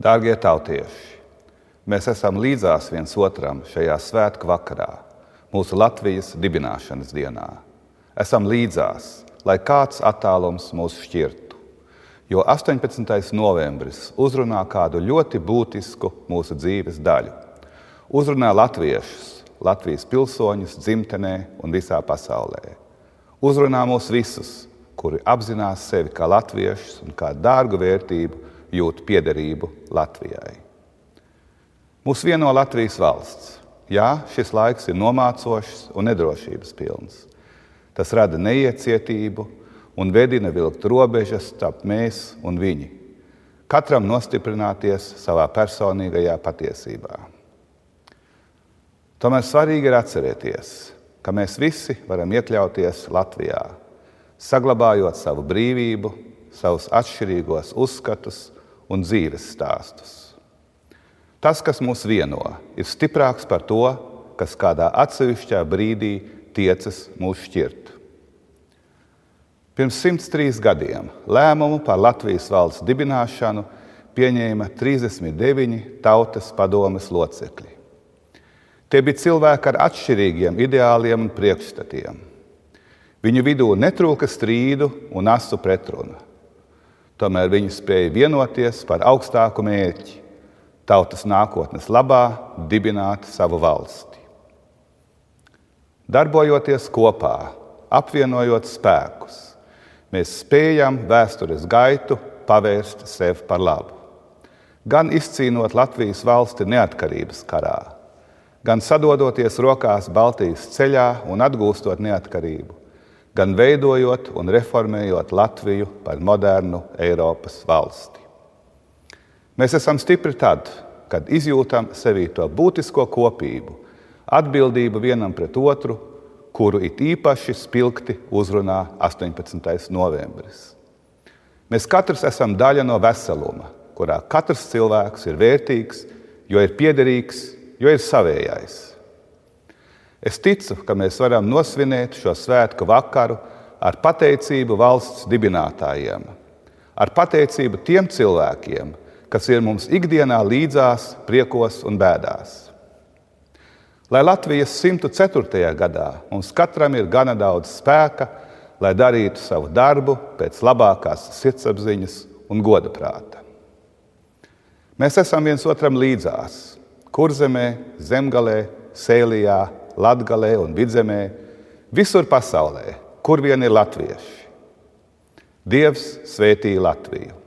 Dārgie tautieši, mēs esam līdzās viens otram šajā svētku vakarā, mūsu Latvijas dibināšanas dienā. Esam līdzās, lai kāds attālums mūs šķirtu, jo 18. novembris uzrunā kādu ļoti būtisku mūsu dzīves daļu. Uzrunā latviešus, Latvijas pilsoņus dzimtenē un visā pasaulē. Uzrunā mūs visus, kuri apzinās sevi kā latviešus un kā dārgu vērtību jūt piederību Latvijai. Mūs vieno Latvijas valsts. Jā, šis laiks ir nomācošs un nedrošības pilns. Tas rada neiecietību un vedina vilkt robežas starp mēs un viņi. Katram nostiprināties savā personīgajā patiesībā. Tomēr svarīgi ir atcerēties, ka mēs visi varam iekļauties Latvijā, saglabājot savu brīvību, savus atšķirīgos uzskatus un dzīves stāstus. Tas, kas mūs vieno, ir stiprāks par to, kas kādā atsevišķā brīdī tiecas mūs šķirt. Pirms 103 gadiem lēmumu par Latvijas valsts dibināšanu pieņēma 39 tautas padomes locekļi. Tie bija cilvēki ar atšķirīgiem ideāliem un priekšstatiem. Viņu vidū netrūka strīdu un asu pretrunu. Tomēr viņi spēja vienoties par augstāku mērķi - tautas nākotnes labā, dibināt savu valsti. Darbojoties kopā, apvienojot spēkus, mēs spējam vēstures gaitu pavērst sev par labu. Gan izcīnot Latvijas valsti neatkarības karā, gan sadodoties rokās Baltijas ceļā un atgūstot neatkarību, gan veidojot un reformējot Latviju par modernu Eiropas valsti. Mēs esam stipri tad, kad izjūtam sevī to būtisko kopību, atbildību vienam pret otru, kuru it īpaši spilgti uzrunā 18. novembris. Mēs katrs esam daļa no veseluma, kurā katrs cilvēks ir vērtīgs, jo ir piederīgs, jo ir savējais. Es ticu, ka mēs varam nosvinēt šo svētku vakaru ar pateicību valsts dibinātājiem, ar pateicību tiem cilvēkiem, kas ir mums ikdienā līdzās, priekos un bēdās. Lai Latvijas 104. gadā mums katram ir gana daudz spēka, lai darītu savu darbu pēc labākās sirdsapziņas un goda prāta. Mēs esam viens otram līdzās, kurzemē, zemgalē, sēlijā, Latvijā un Vidzemē, visur pasaulē, kur vien ir latvieši. Dievs svētī Latviju!